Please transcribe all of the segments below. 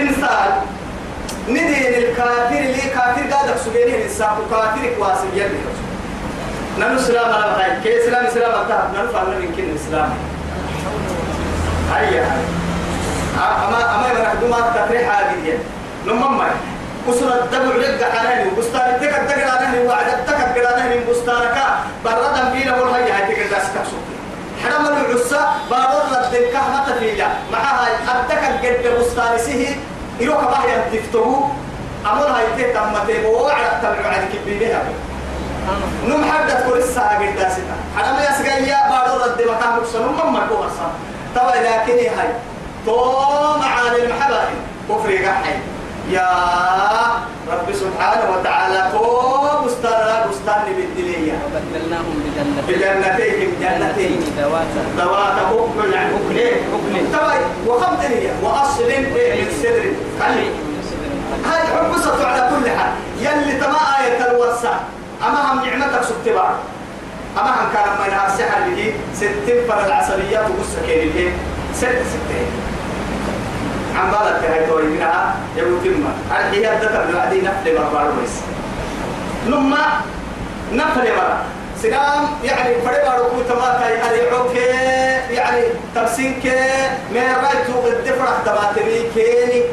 تمثال ندين الكافر اللي كافر قادك سجينه الإنسان كافر كواسي يلي نحن سلام على بخير كي سلام سلام أتاه نحن فعلنا من كن الإسلام هيا. أما أما يبقى نحن ما تفرح هذه نمم ما وصل الدمع لك على بستان تك تك على وعد. تك على من بستانك. بردا فينا ولا هي هاي تك داس تكسو حرم العسى بارور لدن كهمة فيلا معها أتك قد بستان سيه يروح باه ينتفتهو أمر هاي تك تمتي ووعد تبع عن كبيرها نم حدث كل الساعة قد داسنا حرم يسقيا بارور لدن مكان مكسر. نم ما كو أصلا تبا لكن هاي. تو معاني المحبة. كفر قحي يا رب سبحانه وتعالى تو بستان لا بستان بالدلية وبدلناهم بجنتين. بجنتين جنتين. ذواتا ذوات أكل عن أكل أكل. طبعا وخمدنية وأصل إيه من سدر. خلي. هاي حبسة على كل حال. يلي تما آية الوسع أما هم نعمتك سبتبع أما هم كان ما ينهار سحر به ستين فر العسليات وقصة كيري به ست ستين. عم بالك هاي توي منها؟ يبو تمة. الحياة ذكر بعدين نفل مربع بس لما نفل مرة سلام يعني فريق أروكو تما كاي أريعوك يعني تبسينك ما رايتو قد فرح تباتري كيني.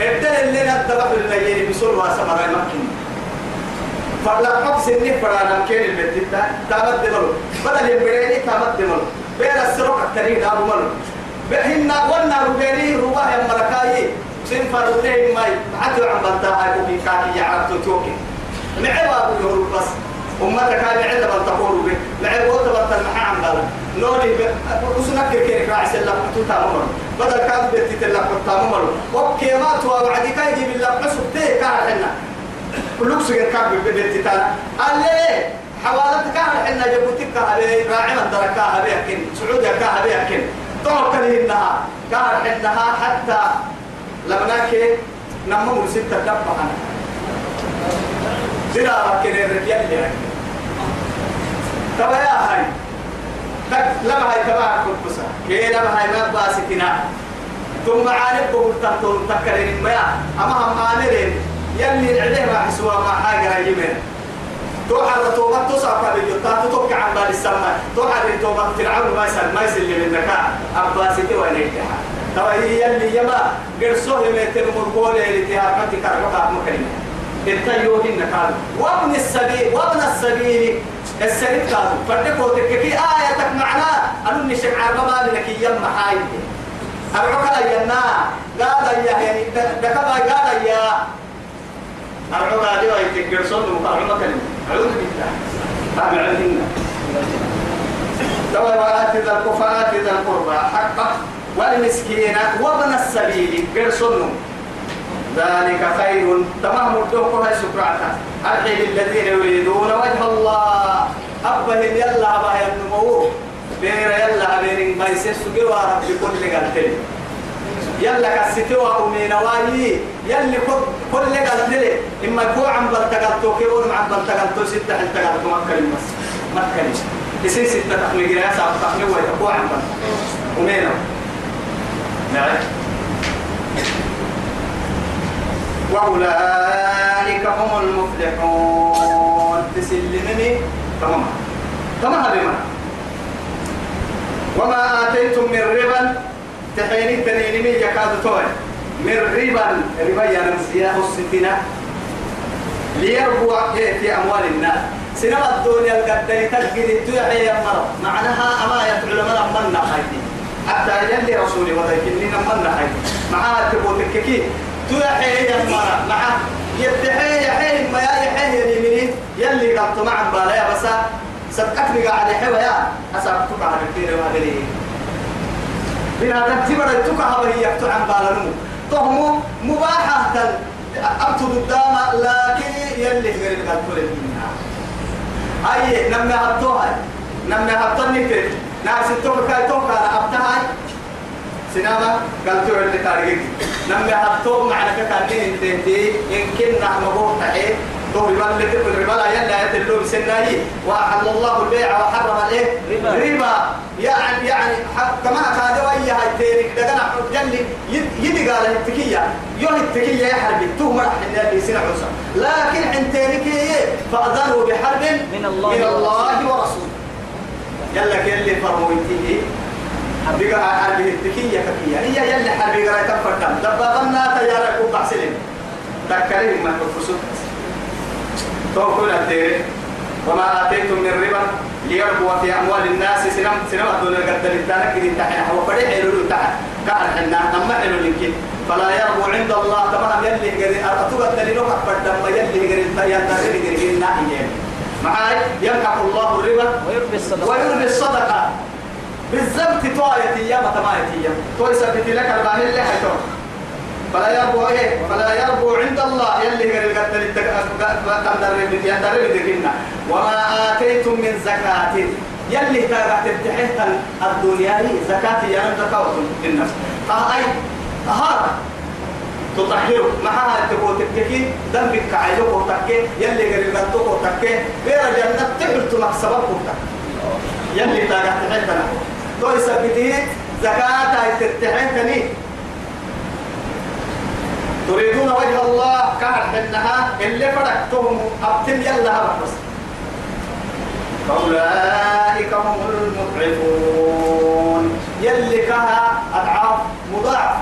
ابدا اللي ندبح الليل بسول واسع مرة مكين فلا حب سنة فرانا كين البيت تا تامد دملو. بدل يبريني تامد دملو. بين السرق التريد أبو ملو. بهن ونا ربيني رواه يا ملكاي سن فروتين ماي. حتى عم بنتها في كاكي يعرف توكي. معوا أبو يهرب بس. أمتك هاي عدة بنتقول به. معوا تبنت المحا عم بلا نوري وسنك كيرك راعي سلم. حتوتا ممر بدل كان بيتي تلك حتوتا ممر وكي ما توا وعدي كاي يجيب الله حسب تيه كار حنا. كلك سجن كأب بيتي تانا قال لي حوالتك حنا. جبوتك هذه راعي من دركها بيكن سعوديا كها بيكن توكل إنها. كار إنها حتى لبناك نمو ستة دبا أنا زرا ركن الرجال اللي تبا يا هاي. تك لما هاي تبا كبسة كي لما هاي ما باسكنا ثم عارف بقول تحتون تكرين ما أما هم عاملين. يلي العليه ما حسوا ما حاجة يمين. توحر توبة تصعب بيجو تاتو توقع عن بال السماء توحر توبة فرعون ما يسال ما يسال من نكا أباسي وين يتها توا هي اللي يما قرصوه يمتر مرقول اللي تها كنت كربك مكرمة التيوهن كانوا وابن السبيل وابن السبيل السبيل كانوا فردكو تككي آيتك معناه أنو نشك عربا لك يما حايد. العقل ينا قال يا يعني دكما قال يا. العقل دي ويتكر صوت مقارنة أعوذ بالله. فهم عندنا دوا وآت ذا الكفاءات ذا القربى حقه والمسكين وابن السبيل قرصنه ذلك خير. تمام الدوق هاي سكرعتا الحين الذين يريدون وجه الله. أبهم يلا أبا النمو بير يلا بير ما يسسوا رب كل قلتلي يلا كستوا أمين واي. يلي كل قلتلي إما يكون عم بلتقلتو كيون عم بلتقلتو ستة التقلتو مكة المس مكة يصير ستة تحمي جناس أو تحمي ويتقوى عم بلتقلتو. أمين. نعم. وأولئك هم المفلحون. تسلمني. تمام. تمام بما وما آتيتم من ربا. تحيني تنيني يكاد توي. من ربا. ربا يعني سياه الستنا ليربو في أموال الناس. سنما الدنيا القدري تجد الدعاء يا مرض. معناها أما من من نحيتي. حتى يلي رسولي وذيكني من نحيتي. معها تبوتك كي تحيي يا مرة مع يتحيي حي ما يحيي يميني يلي قلت مع بالا يا بس صدقتني قاعد حوا يا. أسابتك على كثير ما أدري بنا تبتبر التوكا هي يكتو عن بالا نمو. تهمو مباحة أبتو قدام لكن يلي غير لي أي نمي هبتوها نمي هبتني كيف ناس التوكا توكا أبتها سينما قلت له اللي تاريخ. نمي هبتو معنا كان انت انت كنا مبوط تعي تو ربا اللي تقول ربا لا يلا يتلو بسناي وأحل الله البيع وحرم الايه ربا. يعني يعني كما كان ويا هاي تيرك دغنا جلي. يدي قال التكية. يوه التكية يا حربي تو مرح اللي سنة عسى لكن عندك فأذنوا بحرب من الله من الله ورسوله. يلا كل فرمويتي بقى حرب التكية ككية هي يلي حرب قرأت فرقم دبابنا تيارك وبحسلين تكريم ما تفسد توكل الدير وما آتيتم من ربا ليربو في أموال الناس. سنم سنم دون القدر التانك تحنا هو فريح يلولو تحت كأن حنا نما حلو يمكن فلا يربو عند الله. تمام يلي قري. أتوقع دليلو كفر دم يلي قري. داري قري معاي يمحق الله الربا. ويربي الصدقة. بالضبط توعية أيام تماية أيام توي سبت لك الباهي اللي حيتون فلا يربو إيه؟ فلا يربو عند الله. يلي قال القتل تقدر يقدر يدكنا وما آتيتم من زكاة. يلي تابعت تحت الدنيا زكاة يا رب زكاة للنفس. ها أي؟ طهارة تطهره. معها تقول تككي ذنبك كعيلك وتكي يلي قال القتل وتكي غير جنة تحت مكسبك وتكي يلي تاجت حتنا توي سبتي زكاة ترتحتني تريدون وجه الله كهر حنها اللي فرقتهم أبتم يلا بس. فأولئك هم المضعفون يلي كها أضعاف مضاعف.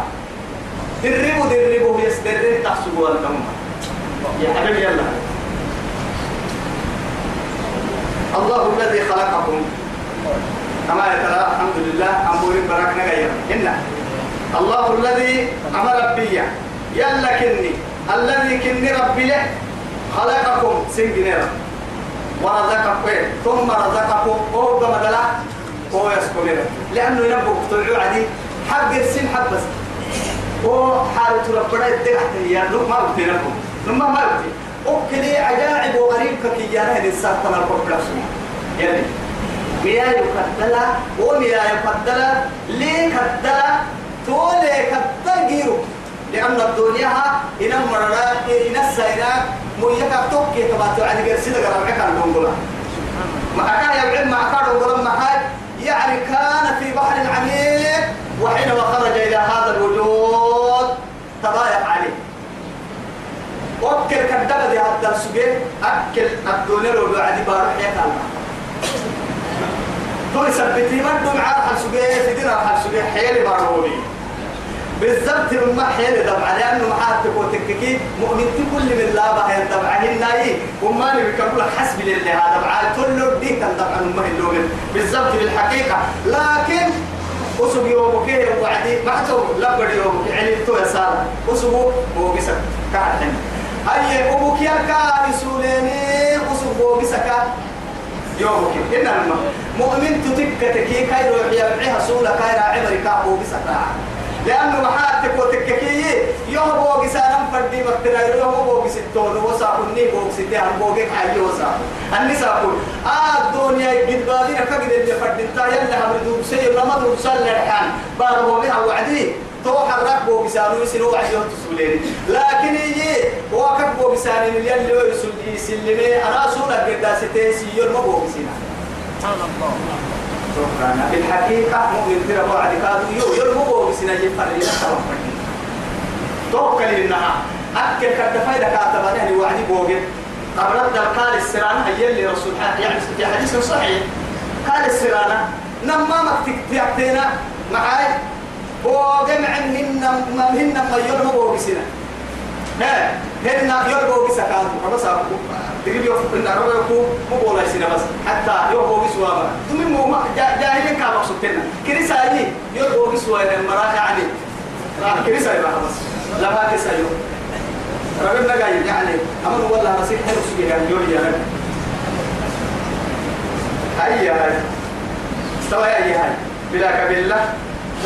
دربوا دربوا يسدرين تحسبوا أنتم يا حبيبي يلا. الله الذي خلقكم. كما يترى الحمد لله أمور بركنا غير. إن الله الذي أمر بي. يلا كني. الذي كني ربي له خلقكم. سنجنيرا ورزقكم. ثم رزقكم. أو كما دلا هو يسكنير. لأنه ينبغ طلعوا عدي حق السن حق بس هو حالة ربنا يا لو ما قلت لكم لما ما قلت أوكلي عجائب وغريب ككيانا الإنسان كما الكوبلاس يعني مياه يقدلا ومياه يقدلا ليه كدلا تولي كدلا جيرو لأن الدنيا إن المرات إن السيرات ميكا توكي كما تعالي قرسي لك ربعك عن دونغولا ما كان يبعد ما كان دونغولا ما يعني كان في بحر عميق وحينما خرج إلى هذا الوجود تضايق عليه. وكل كدبة هذا السجين أكل الدنيا لو بعد بارح يكال تو يثبتي ما دم عارف السجين في دينا على السجين حيل باروني بالضبط لما حيل دبع لأنه معاه تكون تككي. مؤمن كل من لا بها دبع هناي وما اللي بيكمل حسب لله هذا. دبع كل الدين كان دبع ما اللومن بالضبط بالحقيقة. لكن أسوق يومك وعدي ما تو لا بدي يومك. يعني تو يا سارة أسوق هو بس كعدين أي أبوك يا كارسوليني بس كعد يومك. إن مؤمن تتك تكي كاي روح يا بعها سولة كاي راعي مريكا بس كعد لأنه محاتك وتككي يوم بوغي سالم فردي مقتنا يوم بوغي ستون. وساقني بوغي ستي هم بوغي حي وساق النساء قول آه الدنيا قد بادين. فقد اللي فردين تا يلا هم ردوب سيء لما دوب سال لرحان بارو بها وعدي. تو حرك بوغي سالو. يسلو عشان تسولين. لكن يجي وقت بوغي سالين اللي اللي يسل يسلمي أنا سولة قد ستي سيور ما بوغي سينا. سبحان الله. شكرا في الحقيقة مؤمن ترى بعد كادو يو يرمو بسنا يفر لنا توكل إنها. أكل كد فايدة كاتبة. يعني وعدي بوجي قبرت قال السرانة هي اللي رسول يعني في حديث صحيح. قال السرانة نما ما تكتينا معاي. وجمع هن هن ما يرمو بسنا ها هن يرمو بسكان بس تجيب يوم إن أروح يكون مو بولا يصير بس حتى بيسوا ما تمي مو ما جاهلين كام مقصودنا كريسا يجي يوم هو بيسوا المراحل يعني كريسا يبقى بس لا ما كريسا يوم ربنا جاي يعني أمر والله نصيح حلو سجى يولي يا رب هيا هاي استوى هي هاي بلا كبيلة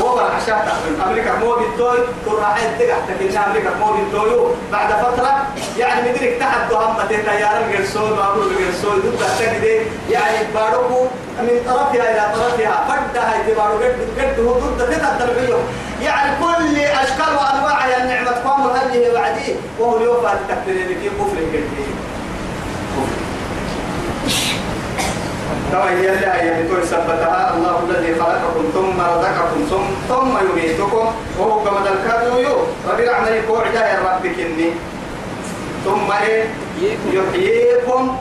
هو تقريبا أمريكا مو بالتوي تروح تقع. تكلم أمريكا مو بالتوي بعد فترة يعني مدرك تحت هم تيار الجرسون وأقول الجرسون ضد تجدي يعني باروكو من طرفها إلى طرفها. فرد هاي تبارو قد قد هو ضد تحت الربيع يعني كل أشكال وأنواع النعمة قام هذه وعدي وهو اليوم بعد تكتير لك كفر كثير كما هي لها هي بتوي ثبتها الله الذي خلقكم ثم رزقكم ثم ثم يميتكم. وهو كما ذكرت يو ربي رحمه يقول يا ربك إني ثم إيه؟ يحييكم.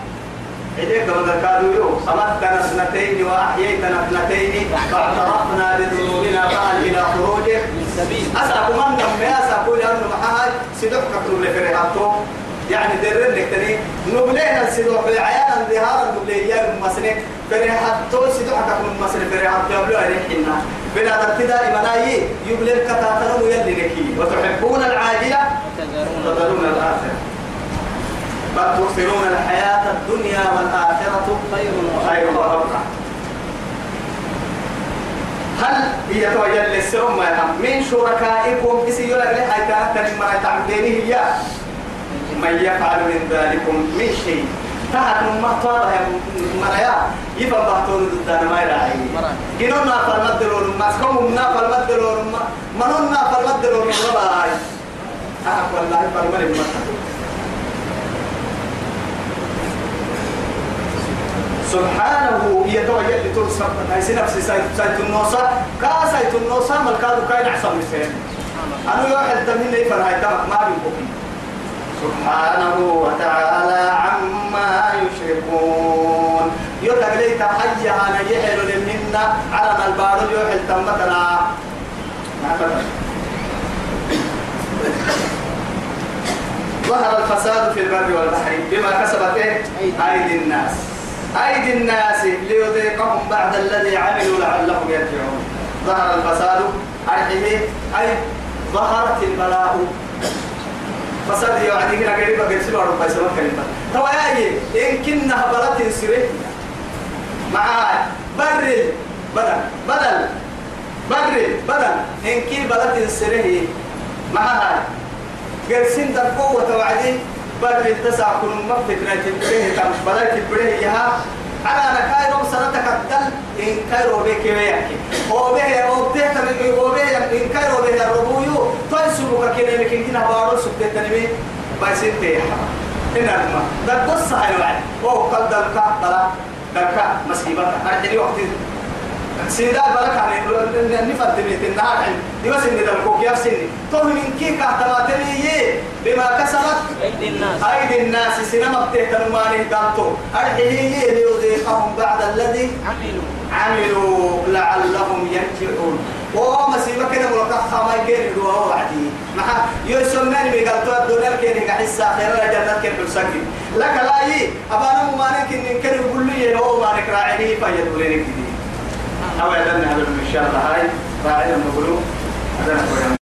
إذا كما ذكرت يو أمتنا اثنتين وأحييتنا اثنتين. فاعترفنا بذنوبنا فهل إلى خروج من سبيل. أسأل من دم يا سأقول لأنه معها سيدك كتب لفريقاتهم يعني درر لك تاني نبلين السيدوح عيانا ظهارا نبلين يا مسنك فريحاتو سيدوح كتب مسنك فريحاتو يبلو عليهن بلا تبتدى إمناي يبلين كتاتنا يلي لكي. وتحبون العاجلة؟ وتذرون الآخرة. بل تؤثرون الحياة الدنيا والآخرة خير خير وأبقى هل هي توجد للسرم ما يهم من شركائكم؟ هاي كانت تنمى تعبدينه هي من يفعل من ذلكم من شيء. تحت محطوطة يا مريا يفهم بحثون ضدنا ما يراعي. جنونا فالمد لون ما سكمنا فالمد لون ما منونا فالمد لون ما باي أه والله فالمد لون سبحانه يتوجه لترسل هاي سنفسي سايت النوصة. كا سايت النوصة ملكادو كاين أحسن مثال أنا يوحد دمين لي فرهاي تمك ما بيبقى. سبحانه وتعالى عما يشركون. يتقلي تحيي أنا يحل لمنا على البارو يوحل تمتنا. ظهر الفساد في البر والبحر بما كسبت إيه؟ أيدي الناس. أيدي الناس ليذيقهم بعد الذي عملوا لعلهم يرجعون. ظهر الفساد أرحيه أي ظهرت البلاء. فساد يعني كنا قريبا قد سبع ربع سبع كلمة. تو يا إن كنا بلات سره مع برل بدل. بدل. برل بدل. إن كي بلات سره مع هاي قرسين القوة وعدي. بدل التسع كل ما فكرة تبريه تم بدل تبريه يها على أنا كايرو سنتك الدل. إن كايرو بك ويحكي هو به هو به تبي هو به إن كايرو به الربويو تنسبك كنا بارو سبت تنمي بسيط تيها هنا الماء ده قصة هاي الوعد وهو قد دلك بلا دلك مصيبة أرحلي وقت. سيدا بلك عن نفرد من النهار عن يوسف إن دلكوك يا سني تو من كي كهتماتني بما كسبت أيدي الناس. أيدي الناس. سينما بتهتم ماني قالتو أرحيه ليذيقهم بعد الذي عملوا. عملوا. لعلهم يرجعون. وما سيبا كده ملقا خما يكين هو وعدي. ما يسمعني بقالتو الدنيا كين قحس آخر الجنة كين بسكي لك لا يي أبانا ممانك إن كان يقول لي هو مانك راعيه فيدولين كده أو يدلنا هذا إن شاء الله هاي راعي المغلوب هذا